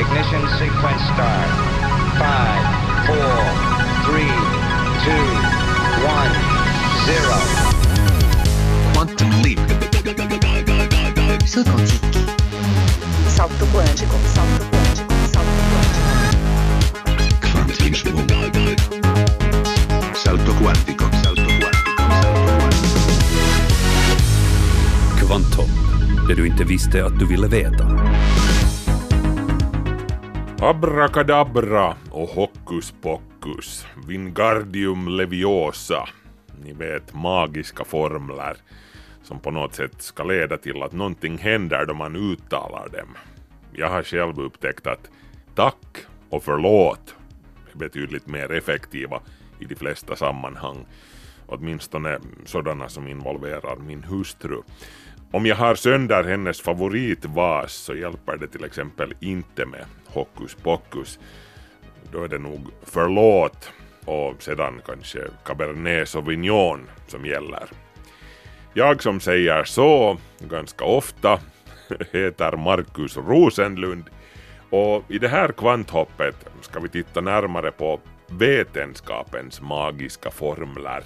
Ignition sequence start. Five, four, three, two, one, zero. Quantum leap. Saut quantique. Salto quântico, salto quântico, salto quântico. Salto quantico. Salto quantico. Salto quantico. Kvantum, det du inte visste att du ville veta. Abrakadabra och hokus pokus, Wingardium leviosa. Ni vet magiska formler som på något sätt ska leda till att någonting händer då man uttalar dem. Jag har själv upptäckt att tack och förlåt är betydligt mer effektiva i de flesta sammanhang. Åtminstone sådana som involverar min hustru. Om jag har sönder hennes favoritvas så hjälper det till exempel inte med hokus pokus. Då är det nog förlåt och sedan kanske Cabernet Sauvignon som gäller. Jag som säger så ganska ofta heter Markus Rosenlund och i det här kvanthoppet ska vi titta närmare på vetenskapens magiska formler.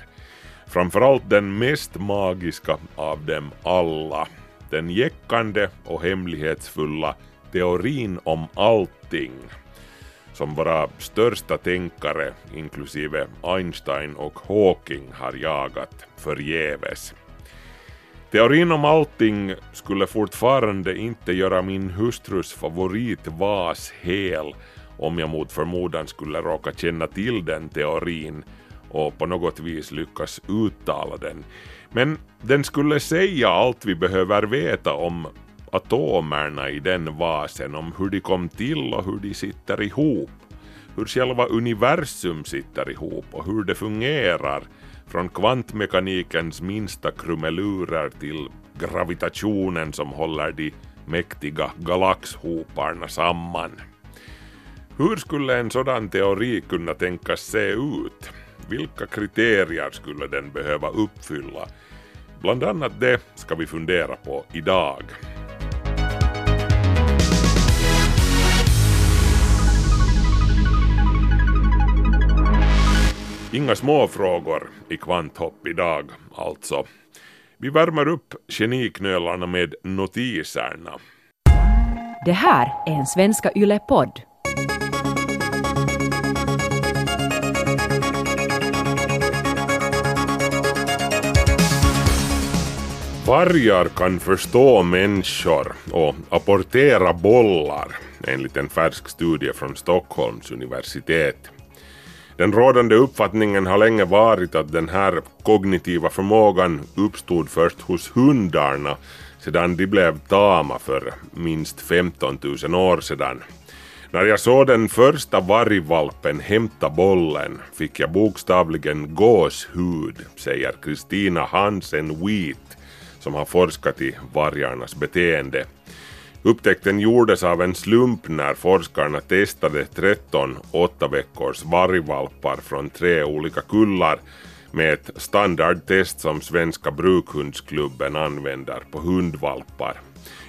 Framförallt den mest magiska av dem alla. Den jäckande och hemlighetsfulla teorin om allting. Som våra största tänkare, inklusive Einstein och Hawking, har jagat förgäves. Teorin om allting skulle fortfarande inte göra min hustrus favoritvas hel om jag mot förmodan skulle råka känna till den teorin och på något vis lyckas uttala den. Men den skulle säga allt vi behöver veta om atomerna i den vasen, om hur de kom till och hur de sitter ihop, hur själva universum sitter ihop och hur det fungerar från kvantmekanikens minsta krumelurer till gravitationen som håller de mäktiga galaxhoparna samman. Hur skulle en sådan teori kunna tänkas se ut? Vilka kriterier skulle den behöva uppfylla? Bland annat det ska vi fundera på idag. Inga småfrågor i kvanthopp idag alltså. Vi värmer upp geniknölarna med notiserna. Det här är en Svenska Yle-podd. Vargar kan förstå människor och apportera bollar enligt en färsk studie från Stockholms universitet. Den rådande uppfattningen har länge varit att den här kognitiva förmågan uppstod först hos hundarna sedan de blev tama för minst 15 000 år sedan. När jag såg den första vargvalpen hämta bollen fick jag bokstavligen gåshud, säger Kristina Hansen Wheat som har forskat i vargarnas beteende. Upptäckten gjordes av en slump när forskarna testade 13 åtta veckors vargvalpar från tre olika kullar med ett standardtest som Svenska brukhundsklubben använder på hundvalpar.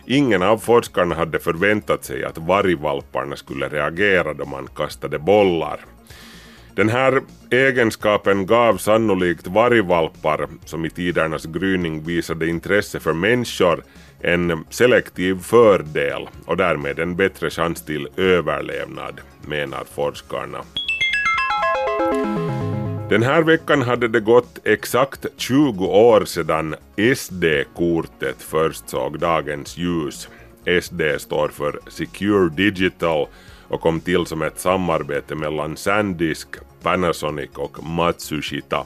Ingen av forskarna hade förväntat sig att vargvalparna skulle reagera då man kastade bollar. Den här egenskapen gav sannolikt vargvalpar som i tidernas gryning visade intresse för människor en selektiv fördel och därmed en bättre chans till överlevnad, menar forskarna. Den här veckan hade det gått exakt 20 år sedan SD-kortet först såg dagens ljus. SD står för Secure Digital och kom till som ett samarbete mellan Sandisk, Panasonic och Matsushita.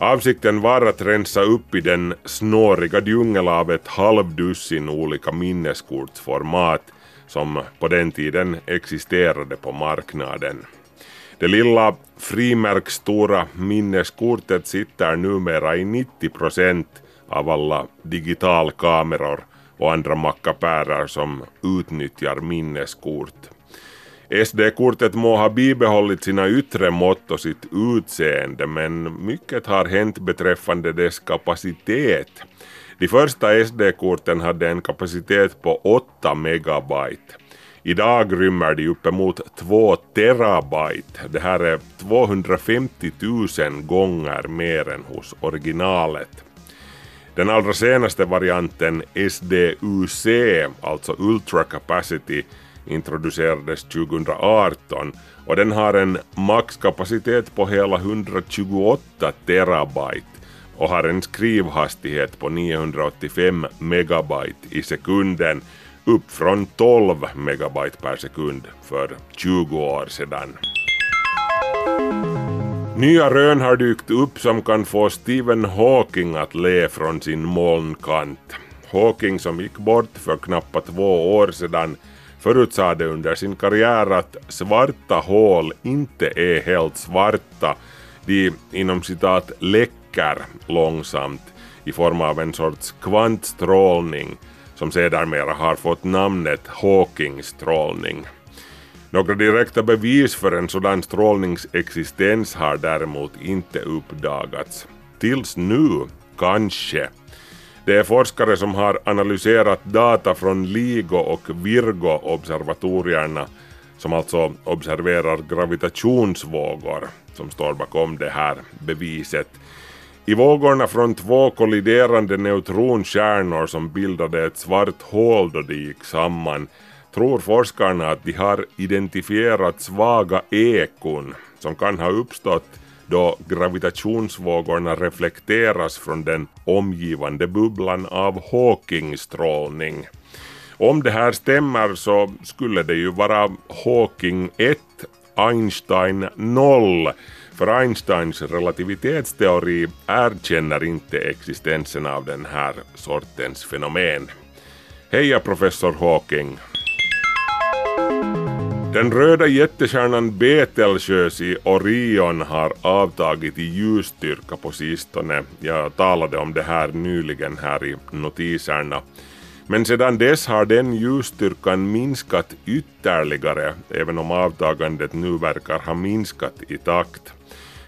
Avsikten var att rensa upp i den snåriga djungel av ett halvdussin olika minneskortsformat som på den tiden existerade på marknaden. Det lilla frimärksstora minneskortet sitter numera i 90 procent av alla digitalkameror och andra mackapärer som utnyttjar minneskort. SD-kortet må ha bibehållit sina yttre mått och sitt utseende men mycket har hänt beträffande dess kapacitet. De första SD-korten hade en kapacitet på 8 megabyte. Idag rymmer de uppemot 2 terabyte. Det här är 250 000 gånger mer än hos originalet. Den allra senaste varianten SDUC, alltså Ultra Capacity, introducerades 2018 och den har en maxkapacitet på hela 128 terabyte och har en skrivhastighet på 985 megabyte i sekunden upp från 12 megabyte per sekund för 20 år sedan. Nya rön har dykt upp som kan få Stephen Hawking att le från sin molnkant. Hawking som gick bort för knappt två år sedan förutsade under sin karriär att svarta hål inte är helt svarta. De inom citat läcker långsamt i form av en sorts kvantstrålning som sedermera har fått namnet Hawkingstrålning. Några direkta bevis för en sådan strålningsexistens har däremot inte uppdagats. Tills nu, kanske. Det är forskare som har analyserat data från LIGO och Virgo-observatorierna som alltså observerar gravitationsvågor som står bakom det här beviset. I vågorna från två kolliderande neutronkärnor som bildade ett svart hål då de gick samman tror forskarna att de har identifierat svaga ekon som kan ha uppstått då gravitationsvågorna reflekteras från den omgivande bubblan av Hawking-strålning. Om det här stämmer så skulle det ju vara Hawking 1, Einstein 0 för Einsteins relativitetsteori erkänner inte existensen av den här sortens fenomen. Heja professor Hawking! Den röda jättekärnan Betelgeuse i Orion har avtagit i ljusstyrka på sistone. Jag talade om det här nyligen här i notiserna. Men sedan dess har den ljusstyrkan minskat ytterligare, även om avtagandet nu verkar ha minskat i takt.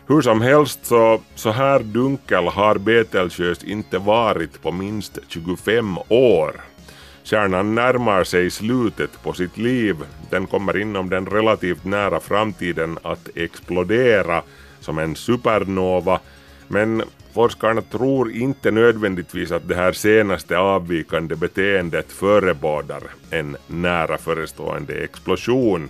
Hur som helst så, så här dunkel har Betelgeuse inte varit på minst 25 år. Kärnan närmar sig slutet på sitt liv. Den kommer inom den relativt nära framtiden att explodera som en supernova, men forskarna tror inte nödvändigtvis att det här senaste avvikande beteendet förebådar en nära förestående explosion.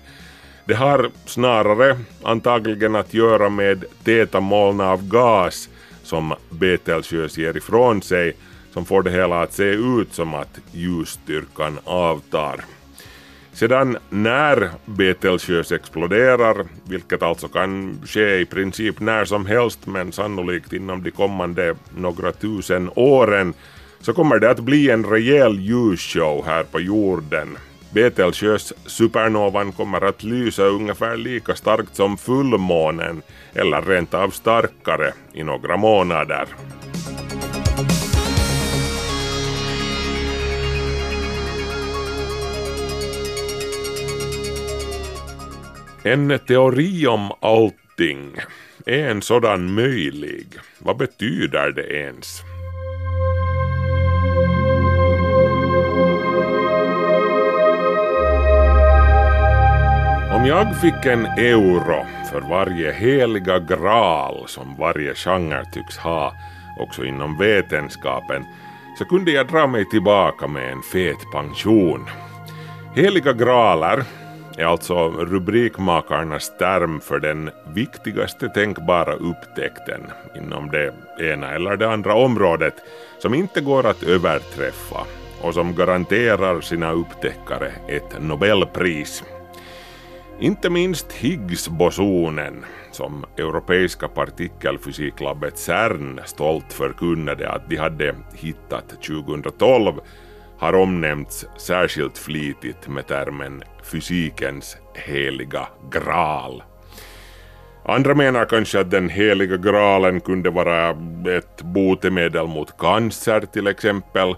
Det har snarare antagligen att göra med täta moln av gas som Betelgeuse ger ifrån sig som får det hela att se ut som att ljusstyrkan avtar. Sedan när Betelgeuse exploderar, vilket alltså kan ske i princip när som helst men sannolikt inom de kommande några tusen åren, så kommer det att bli en rejäl ljusshow här på jorden. Betelgeuse supernovan kommer att lysa ungefär lika starkt som fullmånen, eller rent av starkare, i några månader. En teori om allting. Är en sådan möjlig? Vad betyder det ens? Om jag fick en euro för varje heliga graal som varje genre tycks ha, också inom vetenskapen, så kunde jag dra mig tillbaka med en fet pension. Heliga graaler är alltså rubrikmakarnas term för den viktigaste tänkbara upptäckten inom det ena eller det andra området som inte går att överträffa och som garanterar sina upptäckare ett Nobelpris. Inte minst Higgsbosonen, som Europeiska partikelfysiklabbet CERN stolt förkunnade att de hade hittat 2012, har omnämnts särskilt flitigt med termen fysikens heliga graal. Andra menar kanske att den heliga graalen kunde vara ett botemedel mot cancer till exempel.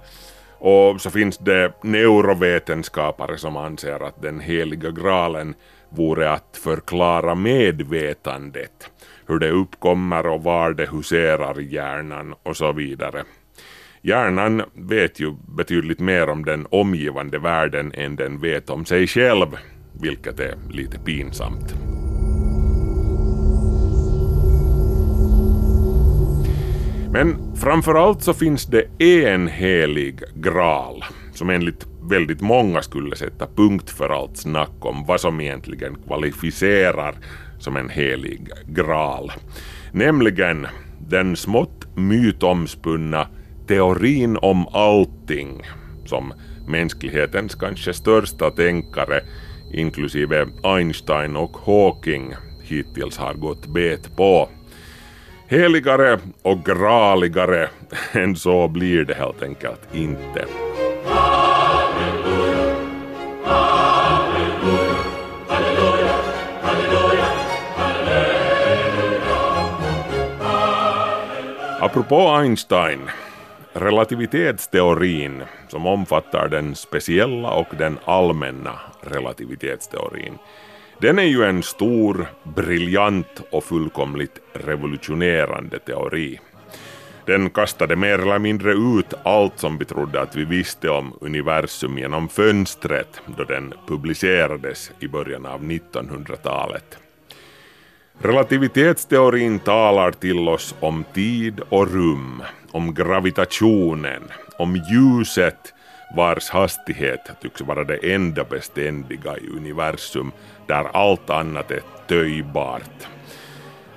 Och så finns det neurovetenskapare som anser att den heliga graalen vore att förklara medvetandet, hur det uppkommer och var det huserar hjärnan och så vidare. Hjärnan vet ju betydligt mer om den omgivande världen än den vet om sig själv, vilket är lite pinsamt. Men framförallt så finns det en helig graal som enligt väldigt många skulle sätta punkt för allt snack om vad som egentligen kvalificerar som en helig graal. Nämligen den smått mytomspunna teorin om allting som mänsklighetens kanske största tänkare inklusive Einstein och Hawking hittills har gått bet på. Heligare och graligare än så blir det helt enkelt inte. Apropå Einstein, relativitetsteorin som omfattar den speciella och den allmänna relativitetsteorin. Den är ju en stor, briljant och fullkomligt revolutionerande teori. Den kastade mer eller mindre ut allt som vi trodde att vi visste om universum genom fönstret då den publicerades i början av 1900-talet. Relativitetsteorin talar till oss om tid och rum, om gravitationen, om ljuset vars hastighet tycks vara det enda beständiga i universum där allt annat är töjbart.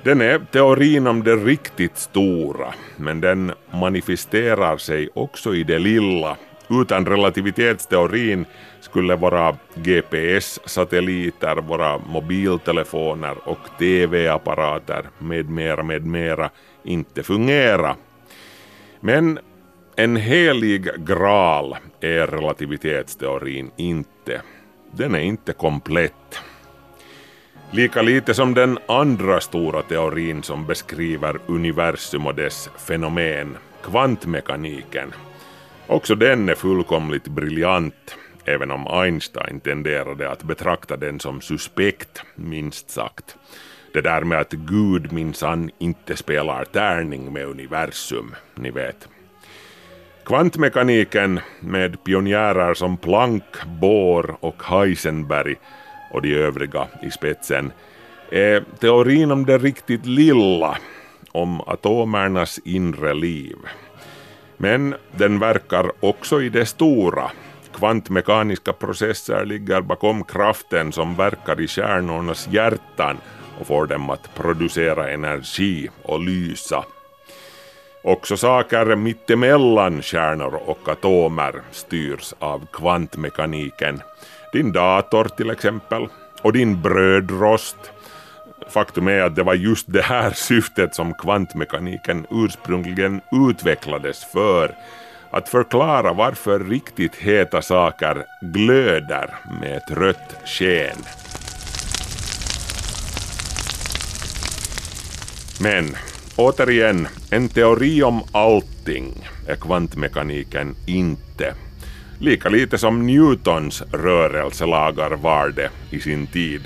Den är teorin om det riktigt stora, men den manifesterar sig också i det lilla. Utan relativitetsteorin skulle våra GPS-satelliter, våra mobiltelefoner och TV-apparater med mera, med mera inte fungera. Men en helig graal är relativitetsteorin inte. Den är inte komplett. Lika lite som den andra stora teorin som beskriver universum och dess fenomen, kvantmekaniken. Också den är fullkomligt briljant, även om Einstein tenderade att betrakta den som suspekt, minst sagt. Det där med att Gud minsann inte spelar tärning med universum, ni vet. Kvantmekaniken med pionjärer som Planck, Bohr och Heisenberg och de övriga i spetsen är teorin om det riktigt lilla, om atomernas inre liv. Men den verkar också i det stora. Kvantmekaniska processer ligger bakom kraften som verkar i kärnornas hjärtan och får dem att producera energi och lysa. Också saker mittemellan kärnor och atomer styrs av kvantmekaniken. Din dator till exempel, och din brödrost. Faktum är att det var just det här syftet som kvantmekaniken ursprungligen utvecklades för. Att förklara varför riktigt heta saker glöder med ett rött sken. Men återigen, en teori om allting är kvantmekaniken inte. Lika lite som Newtons rörelselagar var det i sin tid,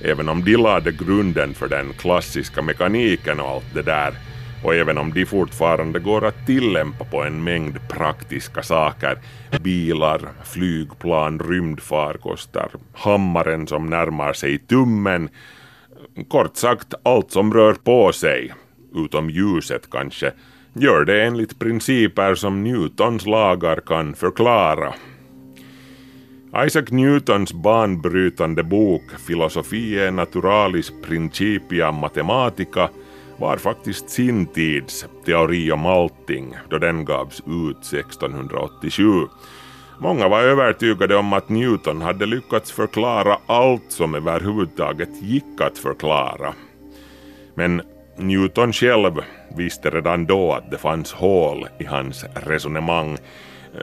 även om de lade grunden för den klassiska mekaniken och allt det där, och även om de fortfarande går att tillämpa på en mängd praktiska saker, bilar, flygplan, rymdfarkoster, hammaren som närmar sig tummen, kort sagt allt som rör på sig, utom ljuset kanske, gör det enligt principer som Newtons lagar kan förklara. Isaac Newtons banbrytande bok Philosophiae Naturalis Principia Mathematica var faktiskt sin tids teori om allting då den gavs ut 1687. Många var övertygade om att Newton hade lyckats förklara allt som överhuvudtaget gick att förklara. Men Newton själv visste redan då att det fanns hål i hans resonemang.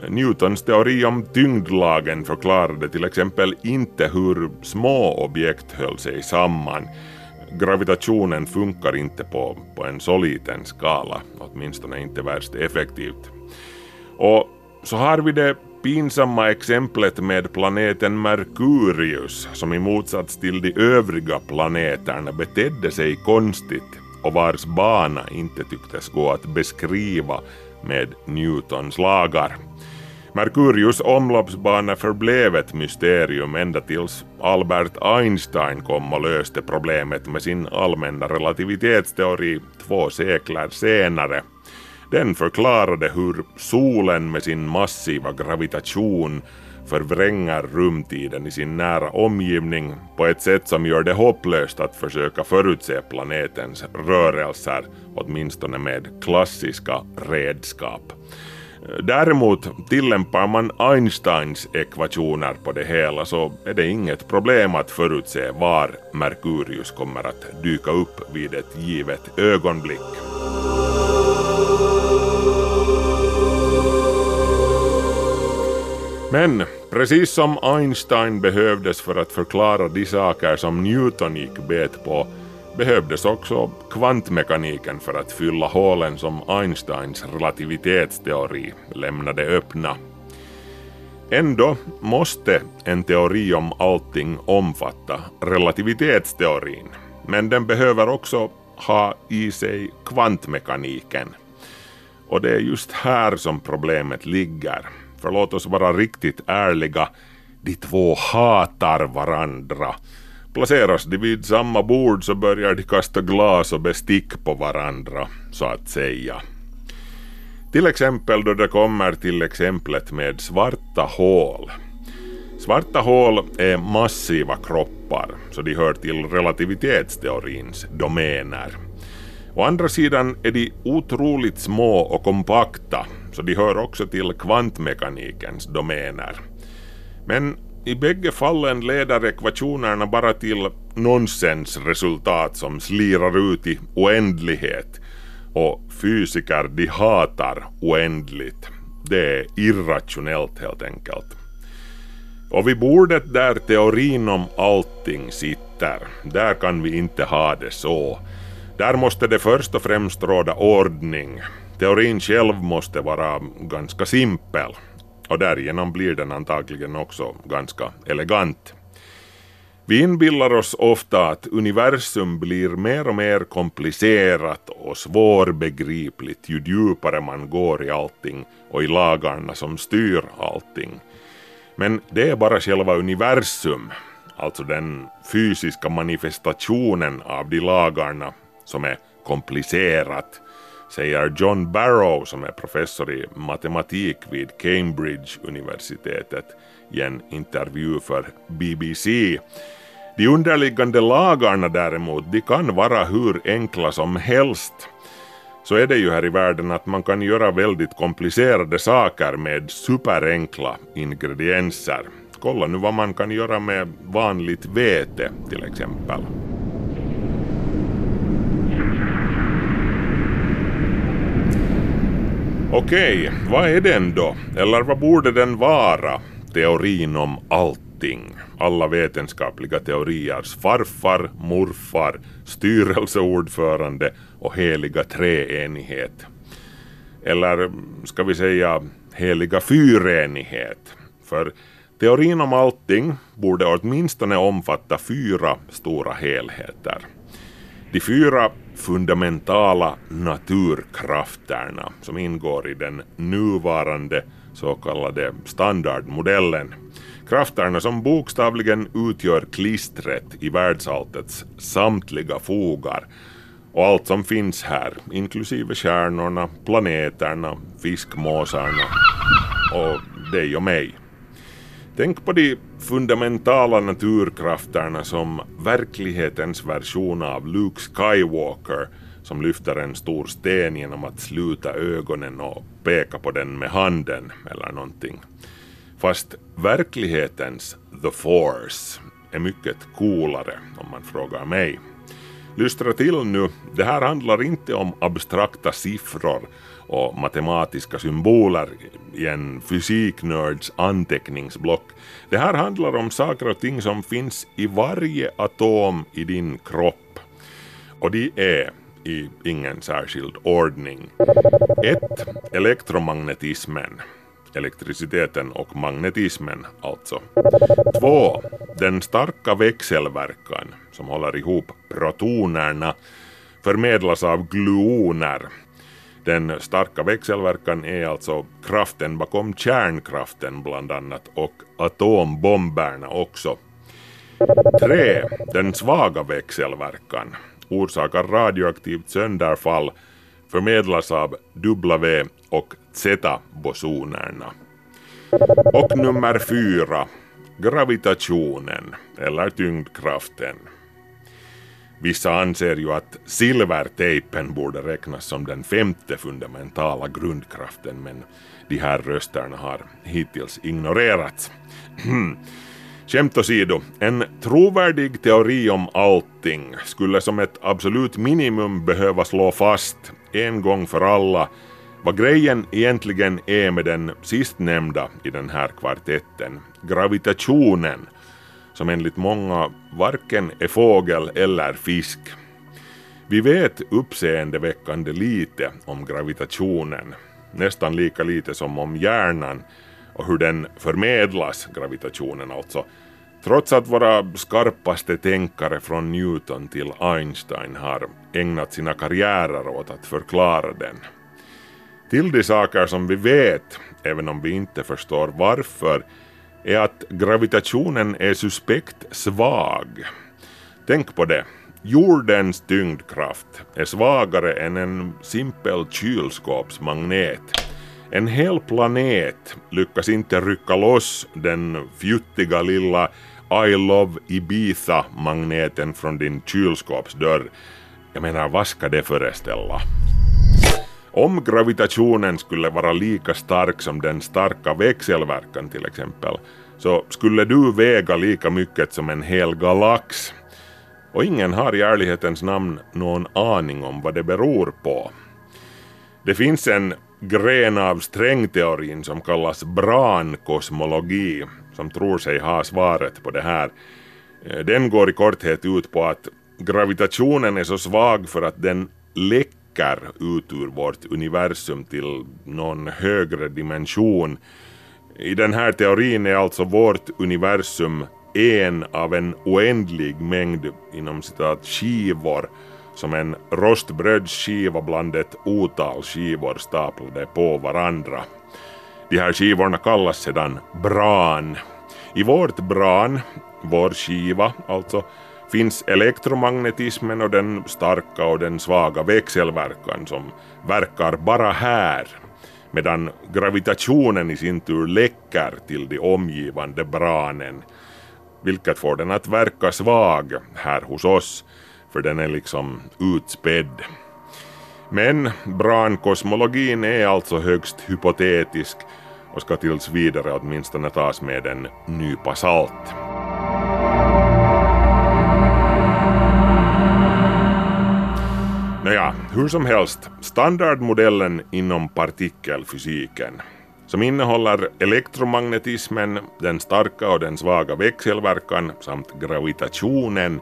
Newtons teori om tyngdlagen förklarade till exempel inte hur små objekt höll sig samman. Gravitationen funkar inte på, på en så liten skala, åtminstone inte värst effektivt. Och så har vi det pinsamma exemplet med planeten Merkurius som i motsats till de övriga planeterna betedde sig konstigt och vars bana inte tycktes gå att beskriva med Newtons lagar. Merkurius omloppsbana förblev ett mysterium ända tills Albert Einstein kom och löste problemet med sin allmänna relativitetsteori två sekler senare. Den förklarade hur solen med sin massiva gravitation förvränger rumtiden i sin nära omgivning på ett sätt som gör det hopplöst att försöka förutse planetens rörelser, åtminstone med klassiska redskap. Däremot tillämpar man Einsteins ekvationer på det hela så är det inget problem att förutse var Merkurius kommer att dyka upp vid ett givet ögonblick. Men precis som Einstein behövdes för att förklara de saker som Newton gick bet på behövdes också kvantmekaniken för att fylla hålen som Einsteins relativitetsteori lämnade öppna. Ändå måste en teori om allting omfatta relativitetsteorin, men den behöver också ha i sig kvantmekaniken. Och det är just här som problemet ligger. För låt oss vara riktigt ärliga, de två hatar varandra. Placeras de vid samma bord så börjar de kasta glas och bestick på varandra, så att säga. Till exempel då det kommer till exemplet med svarta hål. Svarta hål är massiva kroppar, så de hör till relativitetsteorins domäner. Å andra sidan är de otroligt små och kompakta, så de hör också till kvantmekanikens domäner. Men i bägge fallen leder ekvationerna bara till nonsensresultat som slirar ut i oändlighet. Och fysiker de hatar oändligt. Det är irrationellt helt enkelt. Och vid bordet där teorin om allting sitter, där kan vi inte ha det så. Där måste det först och främst råda ordning. Teorin själv måste vara ganska simpel och därigenom blir den antagligen också ganska elegant. Vi inbillar oss ofta att universum blir mer och mer komplicerat och svårbegripligt ju djupare man går i allting och i lagarna som styr allting. Men det är bara själva universum, alltså den fysiska manifestationen av de lagarna, som är komplicerat säger John Barrow som är professor i matematik vid Cambridge-universitetet i en intervju för BBC. De underliggande lagarna däremot, de kan vara hur enkla som helst. Så är det ju här i världen att man kan göra väldigt komplicerade saker med superenkla ingredienser. Kolla nu vad man kan göra med vanligt vete till exempel. Okej, vad är den då? Eller vad borde den vara? Teorin om allting. Alla vetenskapliga teoriers farfar, morfar, styrelseordförande och heliga treenighet. Eller ska vi säga heliga fyrenighet. För teorin om allting borde åtminstone omfatta fyra stora helheter. De fyra fundamentala naturkrafterna som ingår i den nuvarande så kallade standardmodellen. Krafterna som bokstavligen utgör klistret i världsalltets samtliga fogar och allt som finns här, inklusive stjärnorna, planeterna, fiskmåsarna och dig och mig. Tänk på de fundamentala naturkrafterna som verklighetens version av Luke Skywalker som lyfter en stor sten genom att sluta ögonen och peka på den med handen eller någonting. Fast verklighetens The Force är mycket coolare om man frågar mig. Lystra till nu, det här handlar inte om abstrakta siffror och matematiska symboler i en fysiknörds anteckningsblock. Det här handlar om saker och ting som finns i varje atom i din kropp. Och de är i ingen särskild ordning. 1. Elektromagnetismen. Elektriciteten och magnetismen alltså. 2. Den starka växelverkan som håller ihop protonerna förmedlas av gluoner den starka växelverkan är alltså kraften bakom kärnkraften bland annat och atombomberna också. 3. Den svaga växelverkan orsakar radioaktivt sönderfall förmedlas av W och Z-bosonerna. Och nummer 4. Gravitationen, eller tyngdkraften. Vissa anser ju att silvertejpen borde räknas som den femte fundamentala grundkraften men de här rösterna har hittills ignorerats. Skämt åsido, en trovärdig teori om allting skulle som ett absolut minimum behöva slå fast en gång för alla vad grejen egentligen är med den sistnämnda i den här kvartetten, gravitationen, som enligt många varken är fågel eller fisk. Vi vet uppseendeväckande lite om gravitationen, nästan lika lite som om hjärnan och hur den förmedlas, gravitationen alltså, trots att våra skarpaste tänkare från Newton till Einstein har ägnat sina karriärer åt att förklara den. Till de saker som vi vet, även om vi inte förstår varför, är att gravitationen är suspekt svag. Tänk på det. Jordens tyngdkraft är svagare än en simpel kylskåpsmagnet. En hel planet lyckas inte rycka loss den fjuttiga lilla I love Ibiza-magneten från din kylskåpsdörr. Jag menar, vad ska det föreställa? Om gravitationen skulle vara lika stark som den starka växelverkan till exempel, så skulle du väga lika mycket som en hel galax. Och ingen har i ärlighetens namn någon aning om vad det beror på. Det finns en gren av strängteorin som kallas brankosmologi som tror sig ha svaret på det här. Den går i korthet ut på att gravitationen är så svag för att den läcker ut ur vårt universum till någon högre dimension. I den här teorin är alltså vårt universum en av en oändlig mängd inom citat skivor som en rostbrödsskiva bland ett otal skivor staplade på varandra. De här skivorna kallas sedan bran. I vårt bran, vår skiva alltså, finns elektromagnetismen och den starka och den svaga växelverkan som verkar bara här, medan gravitationen i sin tur läcker till de omgivande branen, vilket får den att verka svag här hos oss, för den är liksom utspädd. Men brankosmologin är alltså högst hypotetisk och ska tills vidare åtminstone tas med en nypa salt. Nåja, hur som helst, standardmodellen inom partikelfysiken som innehåller elektromagnetismen, den starka och den svaga växelverkan samt gravitationen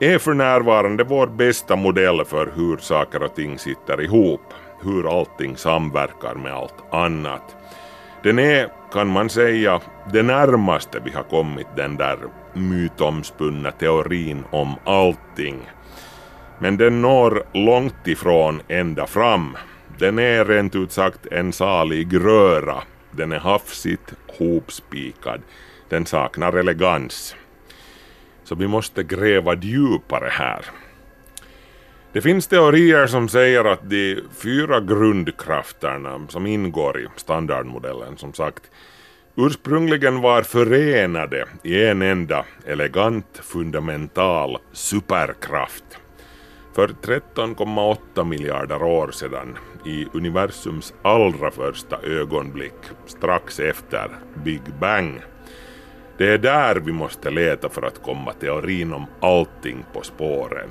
är för närvarande vår bästa modell för hur saker och ting sitter ihop, hur allting samverkar med allt annat. Den är, kan man säga, det närmaste vi har kommit den där mytomspunna teorin om allting. Men den når långt ifrån ända fram. Den är rent ut sagt en salig röra. Den är hafsigt hopspikad. Den saknar elegans. Så vi måste gräva djupare här. Det finns teorier som säger att de fyra grundkrafterna som ingår i standardmodellen som sagt ursprungligen var förenade i en enda elegant fundamental superkraft. För 13,8 miljarder år sedan i universums allra första ögonblick strax efter Big Bang. Det är där vi måste leta för att komma teorin om allting på spåren.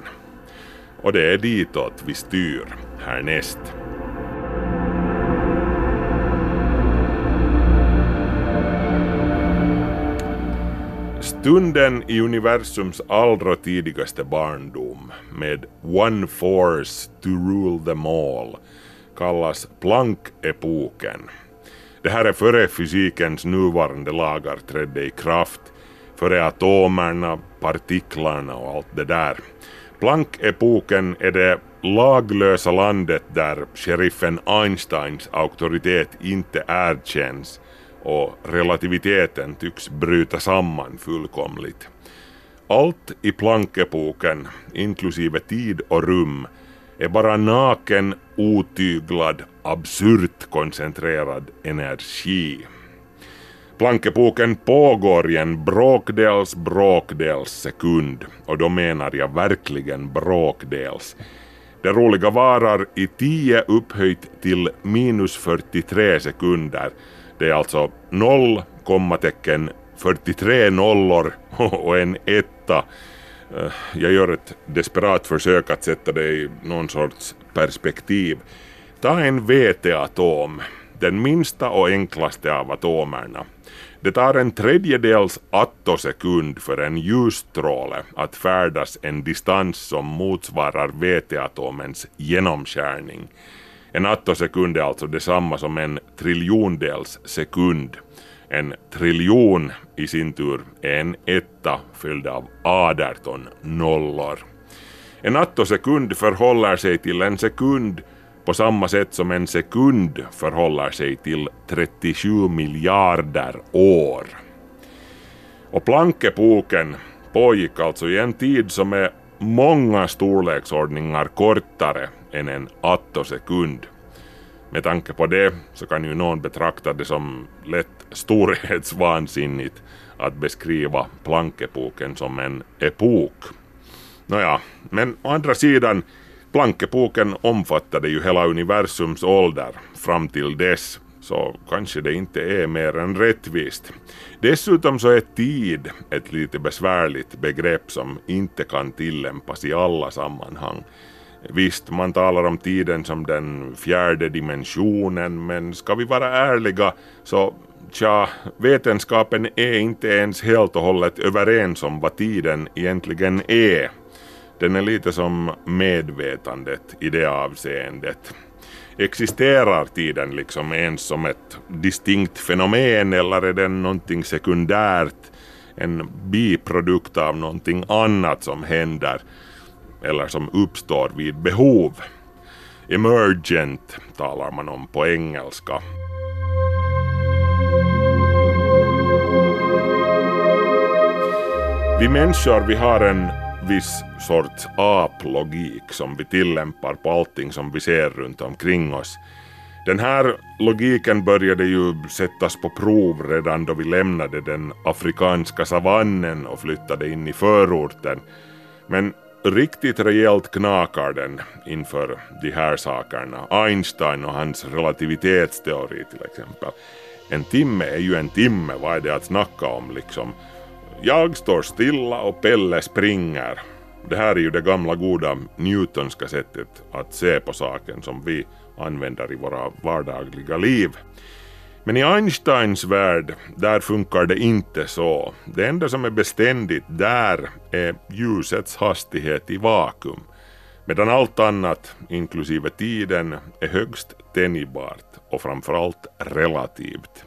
Och det är ditåt vi styr härnäst. Stunden i universums allra tidigaste barndom med One Force to rule them all kallas Planck-epoken. Det här är före fysikens nuvarande lagar trädde i kraft, före atomerna, partiklarna och allt det där. Planck-epoken är det laglösa landet där sheriffen Einsteins auktoritet inte erkänns och relativiteten tycks bryta samman fullkomligt. Allt i plankepoken, inklusive tid och rum, är bara naken, otyglad, absurt koncentrerad energi. Plankepoken pågår i en bråkdels bråkdels sekund och då menar jag verkligen bråkdels. Det roliga varar i 10 upphöjt till minus 43 sekunder. Det är alltså 0, kommatecken 43 nollor och en etta. Eh, jag gör ett desperat försök att sätta det i någon sorts perspektiv. Ta en veteatom, den minsta och enklaste av atomerna. Det tar en tredjedels attosekund för en ljusstråle att färdas en distans som motsvarar veteatomens genomskärning. En attosekund är alltså detsamma som en triljondels sekund. En triljon i sin tur är en etta fylld av 18 nollor. En attosekund förhåller sig till en sekund på samma sätt som en sekund förhåller sig till 37 miljarder år. Och plankepoken pågick alltså i en tid som är många storleksordningar kortare än en attosekund. Med tanke på det så kan ju någon betrakta det som lätt storhetsvansinnigt att beskriva plankepoken som en epok. Nåja, men å andra sidan, plankepoken omfattade ju hela universums ålder fram till dess, så kanske det inte är mer än rättvist. Dessutom så är tid ett lite besvärligt begrepp som inte kan tillämpas i alla sammanhang. Visst, man talar om tiden som den fjärde dimensionen, men ska vi vara ärliga så Tja, vetenskapen är inte ens helt och hållet överens om vad tiden egentligen är. Den är lite som medvetandet i det avseendet. Existerar tiden liksom ens som ett distinkt fenomen eller är den någonting sekundärt, en biprodukt av någonting annat som händer eller som uppstår vid behov? Emergent talar man om på engelska. Vi människor vi har en viss sorts aplogik som vi tillämpar på allting som vi ser runt omkring oss. Den här logiken började ju sättas på prov redan då vi lämnade den afrikanska savannen och flyttade in i förorten. Men riktigt rejält knakar den inför de här sakerna. Einstein och hans relativitetsteori till exempel. En timme är ju en timme, vad är det att snacka om liksom? Jag står stilla och Pelle springer. Det här är ju det gamla goda Newtonska sättet att se på saken som vi använder i våra vardagliga liv. Men i Einsteins värld, där funkar det inte så. Det enda som är beständigt där är ljusets hastighet i vakuum. Medan allt annat, inklusive tiden, är högst tänjbart och framförallt relativt.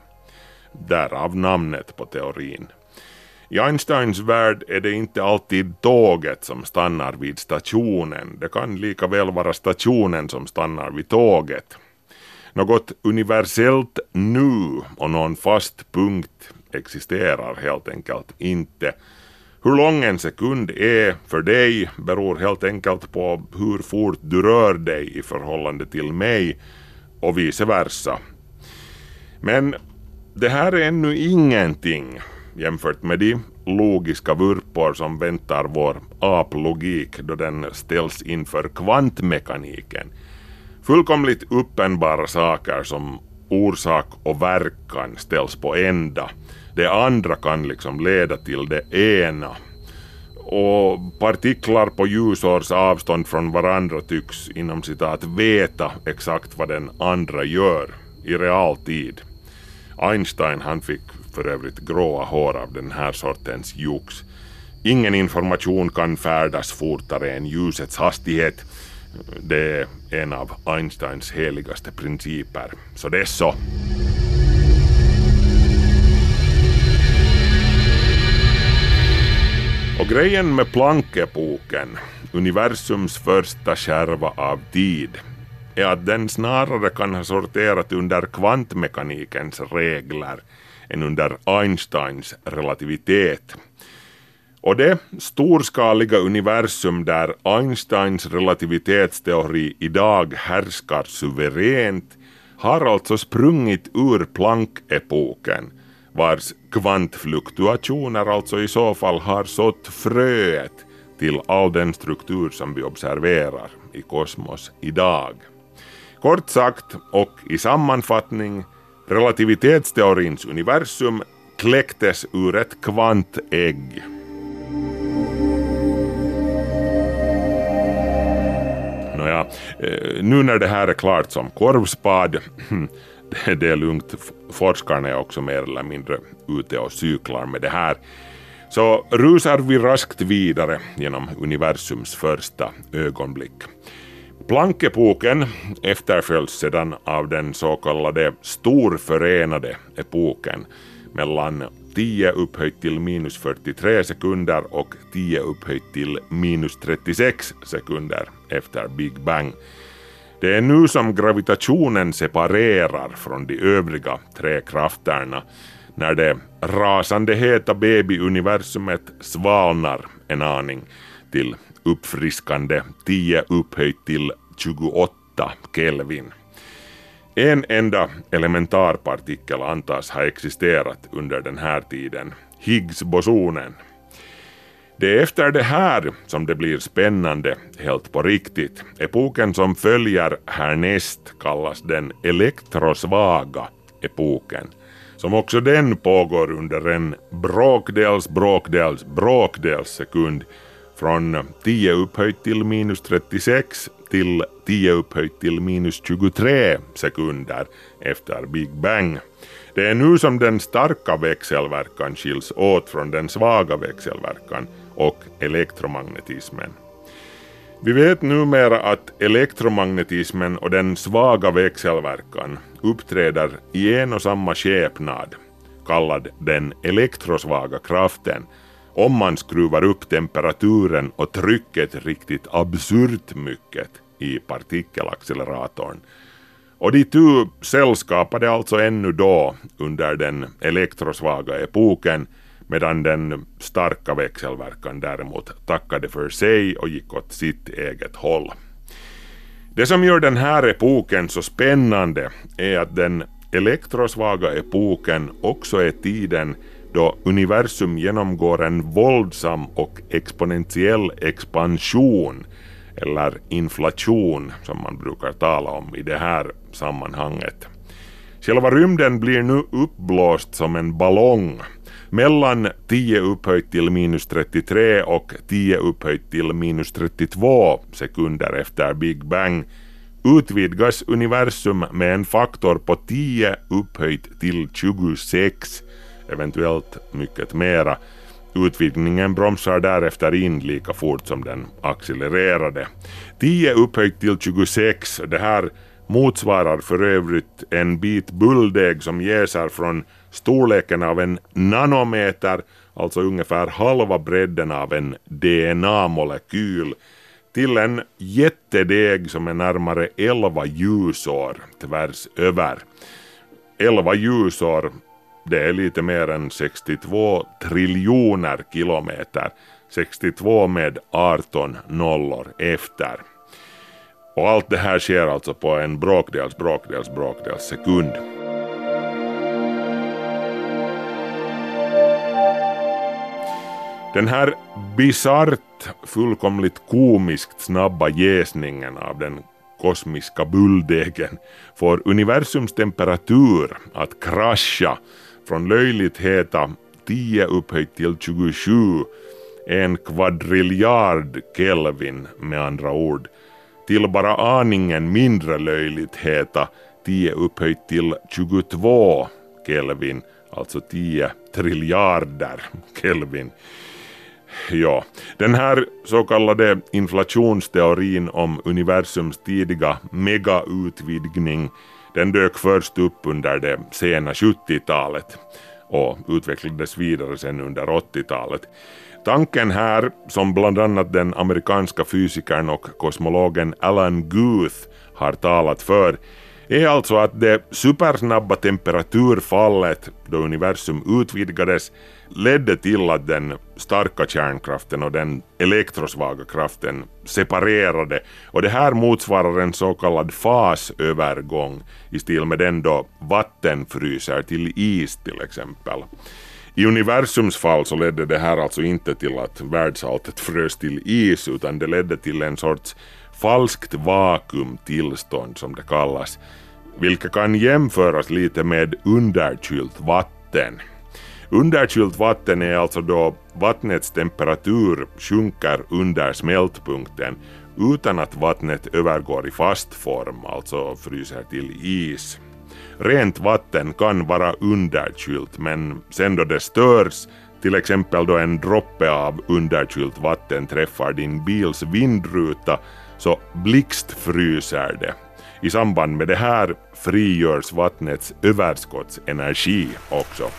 Därav namnet på teorin. I Einsteins värld är det inte alltid tåget som stannar vid stationen. Det kan lika väl vara stationen som stannar vid tåget. Något universellt nu och någon fast punkt existerar helt enkelt inte. Hur lång en sekund är för dig beror helt enkelt på hur fort du rör dig i förhållande till mig och vice versa. Men det här är ännu ingenting jämfört med de logiska vurpor som väntar vår aplogik då den ställs inför kvantmekaniken. Fullkomligt uppenbara saker som orsak och verkan ställs på ända. Det andra kan liksom leda till det ena. Och partiklar på ljusårs avstånd från varandra tycks inom citat veta exakt vad den andra gör i realtid. Einstein han fick för övrigt gråa hår av den här sortens jox. Ingen information kan färdas fortare än ljusets hastighet. Det är en av Einsteins heligaste principer. Så det är så. Och grejen med Planck-epoken, universums första skärva av tid, är att den snarare kan ha sorterat under kvantmekanikens regler än under Einsteins relativitet. Och det storskaliga universum där Einsteins relativitetsteori idag härskar suveränt har alltså sprungit ur Planck-epoken vars kvantfluktuationer alltså i så fall har sått fröet till all den struktur som vi observerar i kosmos idag. Kort sagt och i sammanfattning, relativitetsteorins universum kläcktes ur ett kvantägg. Nåja, eh, nu när det här är klart som korvspad, det är lugnt, forskarna är också mer eller mindre ute och cyklar med det här. Så rusar vi raskt vidare genom universums första ögonblick. Plankepoken efterföljs sedan av den så kallade storförenade epoken mellan 10 upphöjt till minus 43 sekunder och 10 upphöjt till minus 36 sekunder efter Big Bang. Det är nu som gravitationen separerar från de övriga tre krafterna när det rasande heta babyuniversumet svalnar en aning till uppfriskande 10 upphöjt till 28 Kelvin. En enda elementarpartikel antas ha existerat under den här tiden, Higgs-bosonen. Det är efter det här som det blir spännande helt på riktigt. Epoken som följer härnäst kallas den elektrosvaga epoken, som också den pågår under en bråkdels bråkdels bråkdels sekund från 10 upphöjt till minus 36 till 10 upphöjt till minus 23 sekunder efter Big Bang. Det är nu som den starka växelverkan skiljs åt från den svaga växelverkan och elektromagnetismen. Vi vet numera att elektromagnetismen och den svaga växelverkan uppträder i en och samma skepnad, kallad den elektrosvaga kraften, om man skruvar upp temperaturen och trycket riktigt absurt mycket i partikelacceleratorn. Och de tu sällskapade alltså ännu då under den elektrosvaga epoken medan den starka växelverkan däremot tackade för sig och gick åt sitt eget håll. Det som gör den här epoken så spännande är att den elektrosvaga epoken också är tiden då universum genomgår en våldsam och exponentiell expansion eller inflation som man brukar tala om i det här sammanhanget. Själva rymden blir nu uppblåst som en ballong mellan 10 upphöjt till minus 33 och 10 upphöjt till minus 32 sekunder efter Big Bang utvidgas universum med en faktor på 10 upphöjt till 26, eventuellt mycket mera. Utvidgningen bromsar därefter in lika fort som den accelererade. 10 upphöjt till 26, det här motsvarar för övrigt en bit bulldeg som jäser från storleken av en nanometer, alltså ungefär halva bredden av en DNA-molekyl, till en jättedeg som är närmare 11 ljusår tvärs över. 11 ljusår, det är lite mer än 62 triljoner kilometer. 62 med 18 nollor efter. Och allt det här sker alltså på en bråkdels, bråkdels, bråkdels sekund. Den här bisarrt, fullkomligt komiskt snabba jäsningen av den kosmiska bulldegen får universums temperatur att krascha från löjligt heta 10 upphöjt till 27, en kvadriljard Kelvin med andra ord, till bara aningen mindre löjligt heta 10 upphöjt till 22 Kelvin, alltså 10 triljarder Kelvin. Ja, den här så kallade inflationsteorin om universums tidiga megautvidgning den dök först upp under det sena 70-talet och utvecklades vidare sen under 80-talet. Tanken här, som bland annat den amerikanska fysikern och kosmologen Alan Guth har talat för, är alltså att det supersnabba temperaturfallet då universum utvidgades ledde till att den starka kärnkraften och den elektrosvaga kraften separerade och det här motsvarar en så kallad fasövergång i stil med den då vatten fryser till is till exempel. I universums fall så ledde det här alltså inte till att världsalltet frös till is utan det ledde till en sorts falskt vakuumtillstånd som det kallas, vilket kan jämföras lite med underkylt vatten. Underkylt vatten är alltså då vattnets temperatur sjunker under smältpunkten utan att vattnet övergår i fast form, alltså fryser till is. Rent vatten kan vara underkylt men sen då det störs, till exempel då en droppe av underkylt vatten träffar din bils vindruta, så blixtfryser det. I samband med det här frigörs vattnets överskottsenergi också.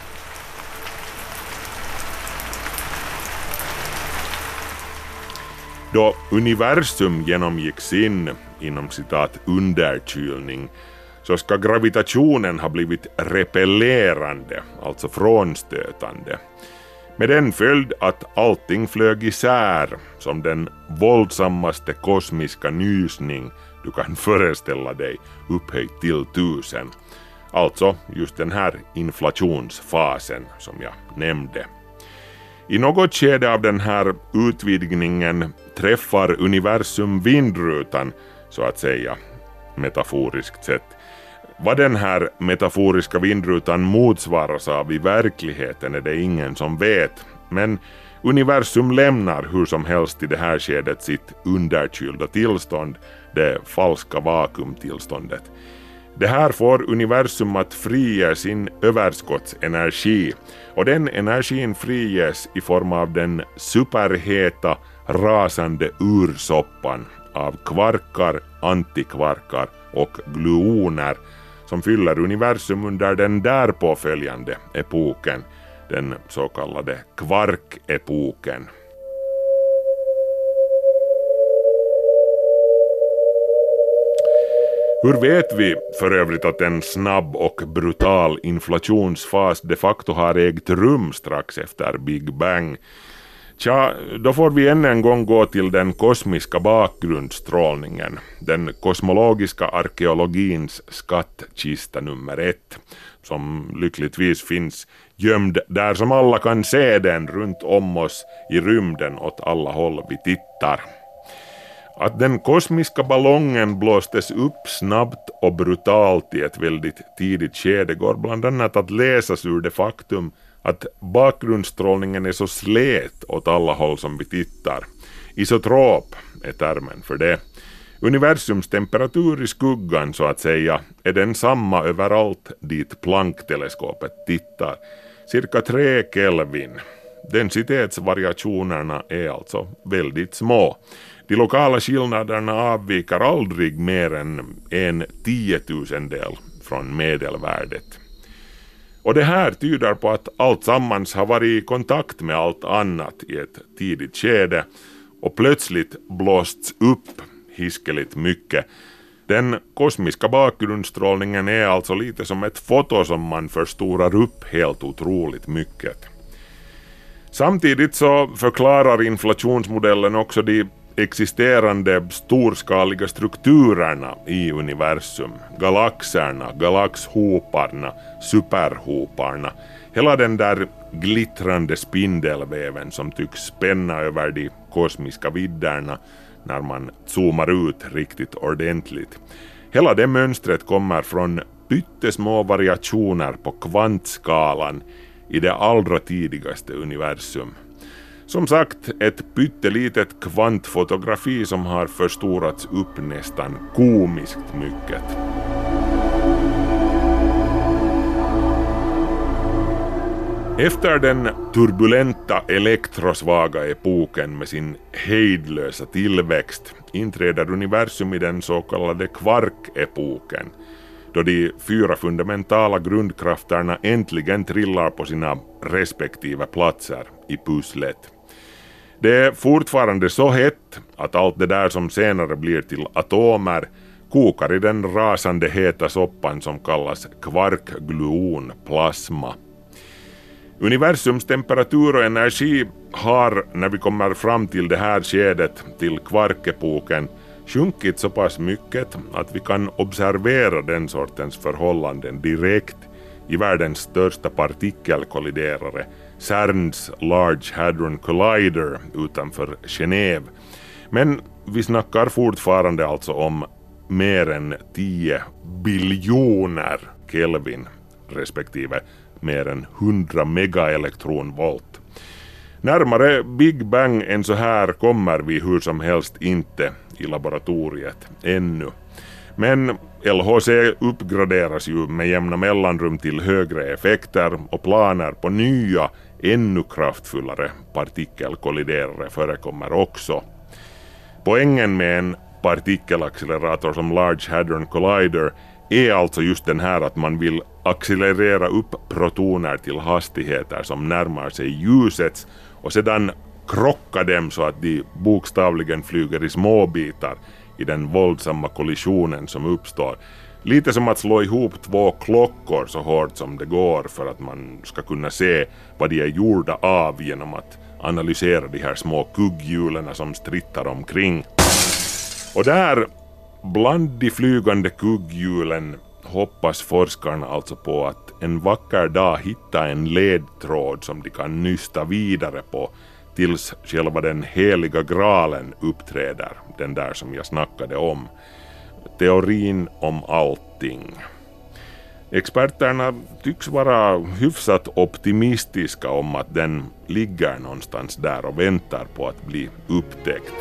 Då universum genomgick sin, inom citat, underkylning så ska gravitationen ha blivit repellerande, alltså frånstötande. Med den följd att allting flög isär som den våldsammaste kosmiska nysning du kan föreställa dig upphöjt till tusen. Alltså just den här inflationsfasen som jag nämnde. I något skede av den här utvidgningen träffar universum vindrutan, så att säga, metaforiskt sett. Vad den här metaforiska vindrutan motsvaras av i verkligheten är det ingen som vet, men universum lämnar hur som helst i det här skedet sitt underkylda tillstånd, det falska vakuumtillståndet. Det här får universum att frige sin överskottsenergi och den energin friges i form av den superheta rasande ursoppan av kvarkar, antikvarkar och gluoner som fyller universum under den därpåföljande epoken, den så kallade kvarkepoken. Hur vet vi för övrigt att en snabb och brutal inflationsfas de facto har ägt rum strax efter Big Bang? Tja, då får vi än en gång gå till den kosmiska bakgrundsstrålningen, den kosmologiska arkeologins skattkista nummer ett, som lyckligtvis finns gömd där som alla kan se den runt om oss i rymden åt alla håll vi tittar. Att den kosmiska ballongen blåstes upp snabbt och brutalt i ett väldigt tidigt skede går bland annat att läsas ur det faktum att bakgrundsstrålningen är så slät åt alla håll som vi tittar. Isotrop är termen för det. Universums temperatur i skuggan så att säga är densamma överallt dit Planck-teleskopet tittar. Cirka 3 Kelvin. Densitetsvariationerna är alltså väldigt små. De lokala skillnaderna avviker aldrig mer än en tiotusendel från medelvärdet. Och det här tyder på att allt sammans har varit i kontakt med allt annat i ett tidigt skede och plötsligt blåsts upp hiskeligt mycket. Den kosmiska bakgrundsstrålningen är alltså lite som ett foto som man förstorar upp helt otroligt mycket. Samtidigt så förklarar inflationsmodellen också de existerande storskaliga strukturerna i universum, galaxerna, galaxhoparna, superhoparna, hela den där glittrande spindelväven som tycks spänna över de kosmiska vidderna när man zoomar ut riktigt ordentligt. Hela det mönstret kommer från pyttesmå variationer på kvantskalan i det allra tidigaste universum. Som sagt, ett pyttelitet kvantfotografi som har förstorats upp nästan komiskt mycket. Efter den turbulenta elektrosvaga epoken med sin hejdlösa tillväxt inträder universum i den så kallade kvarkepoken då de fyra fundamentala grundkrafterna äntligen trillar på sina respektive platser i pusslet. Det är fortfarande så hett att allt det där som senare blir till atomer kokar i den rasande heta soppan som kallas kvarkgluonplasma. Universums temperatur och energi har, när vi kommer fram till det här skedet, till kvarkepoken, sjunkit så pass mycket att vi kan observera den sortens förhållanden direkt i världens största partikelkolliderare, CERNs Large Hadron Collider utanför Genève. Men vi snackar fortfarande alltså om mer än 10 biljoner Kelvin respektive mer än 100 megaelektronvolt. Närmare Big Bang än så här kommer vi hur som helst inte i laboratoriet ännu. Men LHC uppgraderas ju med jämna mellanrum till högre effekter och planer på nya, ännu kraftfullare partikelkolliderare förekommer också. Poängen med en partikelaccelerator som Large Hadron Collider är alltså just den här att man vill accelerera upp protoner till hastigheter som närmar sig ljusets och sedan krocka dem så att de bokstavligen flyger i småbitar i den våldsamma kollisionen som uppstår. Lite som att slå ihop två klockor så hårt som det går för att man ska kunna se vad de är gjorda av genom att analysera de här små kugghjulen som strittar omkring. Och där, bland de flygande kugghjulen, hoppas forskarna alltså på att en vacker dag hitta en ledtråd som de kan nysta vidare på tills själva den heliga graalen uppträder, den där som jag snackade om. Teorin om allting. Experterna tycks vara hyfsat optimistiska om att den ligger någonstans där och väntar på att bli upptäckt.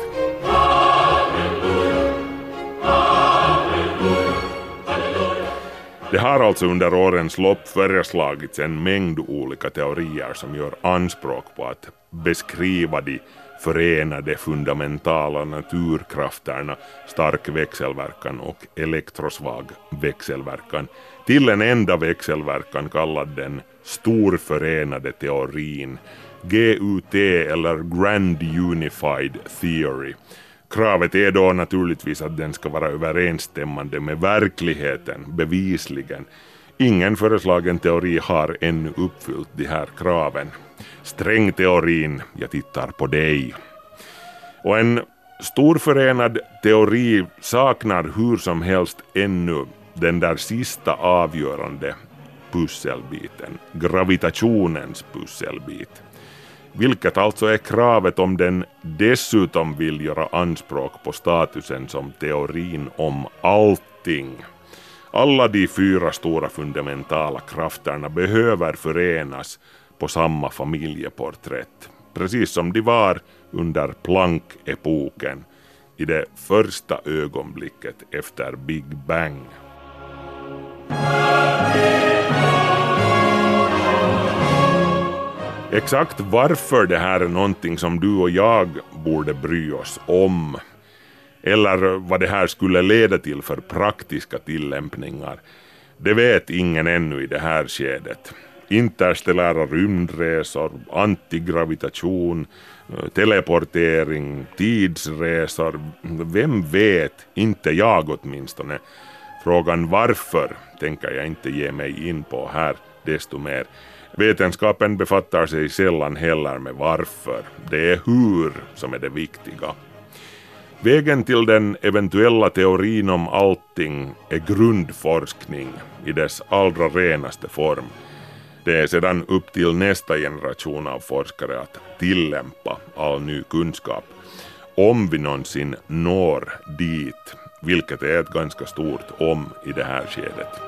Det har alltså under årens lopp föreslagits en mängd olika teorier som gör anspråk på att beskriva de förenade fundamentala naturkrafterna stark växelverkan och elektrosvag växelverkan till en enda växelverkan kallad den storförenade teorin, GUT eller Grand Unified Theory. Kravet är då naturligtvis att den ska vara överensstämmande med verkligheten, bevisligen. Ingen föreslagen teori har ännu uppfyllt de här kraven. Strängteorin, jag tittar på dig. Och en storförenad teori saknar hur som helst ännu den där sista avgörande pusselbiten, gravitationens pusselbit. Vilket alltså är kravet om den dessutom vill göra anspråk på statusen som teorin om allting. Alla de fyra stora fundamentala krafterna behöver förenas på samma familjeporträtt, precis som de var under Planck-epoken i det första ögonblicket efter Big Bang. Exakt varför det här är någonting som du och jag borde bry oss om eller vad det här skulle leda till för praktiska tillämpningar, det vet ingen ännu i det här skedet. Interstellära rymdresor, antigravitation, eh, teleportering, tidsresor, vem vet, inte jag åtminstone. Frågan varför tänker jag inte ge mig in på här desto mer. Vetenskapen befattar sig sällan heller med varför, det är hur som är det viktiga. Vägen till den eventuella teorin om allting är grundforskning i dess allra renaste form. Det är sedan upp till nästa generation av forskare att tillämpa all ny kunskap. Om vi någonsin når dit, vilket är ett ganska stort om i det här skedet.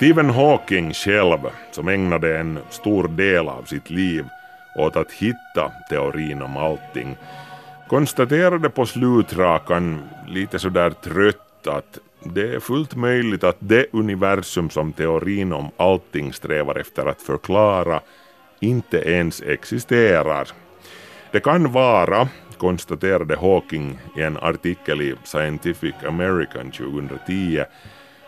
Stephen Hawking själv, som ägnade en stor del av sitt liv åt att hitta teorin om allting, konstaterade på slutrakan lite sådär trött att det är fullt möjligt att det universum som teorin om allting strävar efter att förklara inte ens existerar. Det kan vara, konstaterade Hawking i en artikel i Scientific American 2010,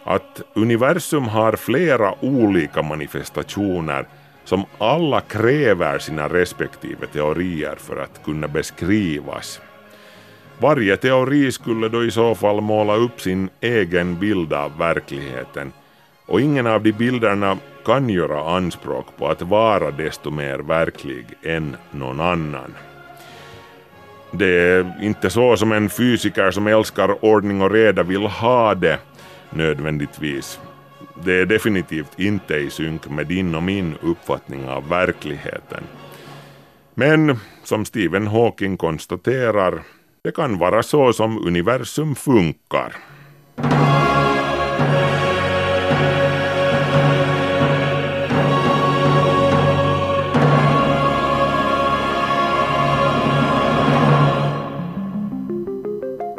att universum har flera olika manifestationer som alla kräver sina respektive teorier för att kunna beskrivas. Varje teori skulle då i så fall måla upp sin egen bild av verkligheten och ingen av de bilderna kan göra anspråk på att vara desto mer verklig än någon annan. Det är inte så som en fysiker som älskar ordning och reda vill ha det nödvändigtvis. Det är definitivt inte i synk med din och min uppfattning av verkligheten. Men som Stephen Hawking konstaterar, det kan vara så som universum funkar.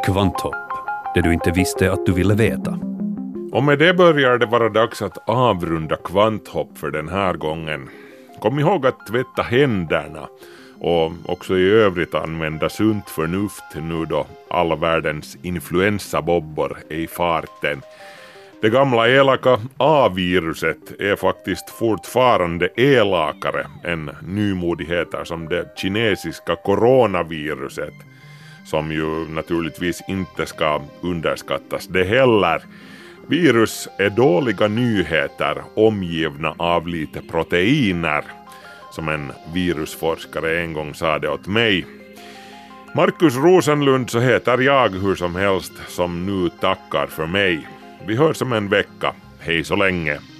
Kvanthopp. Det du inte visste att du ville veta. Och med det börjar det vara dags att avrunda kvanthopp för den här gången. Kom ihåg att tvätta händerna och också i övrigt använda sunt förnuft nu då alla världens influensabobbor är i farten. Det gamla elaka A-viruset är faktiskt fortfarande elakare än nymodigheter som det kinesiska coronaviruset som ju naturligtvis inte ska underskattas det heller. Virus är dåliga nyheter omgivna av lite proteiner, som en virusforskare en gång sa det åt mig. Markus Rosenlund så heter jag hur som helst som nu tackar för mig. Vi hörs om en vecka. Hej så länge!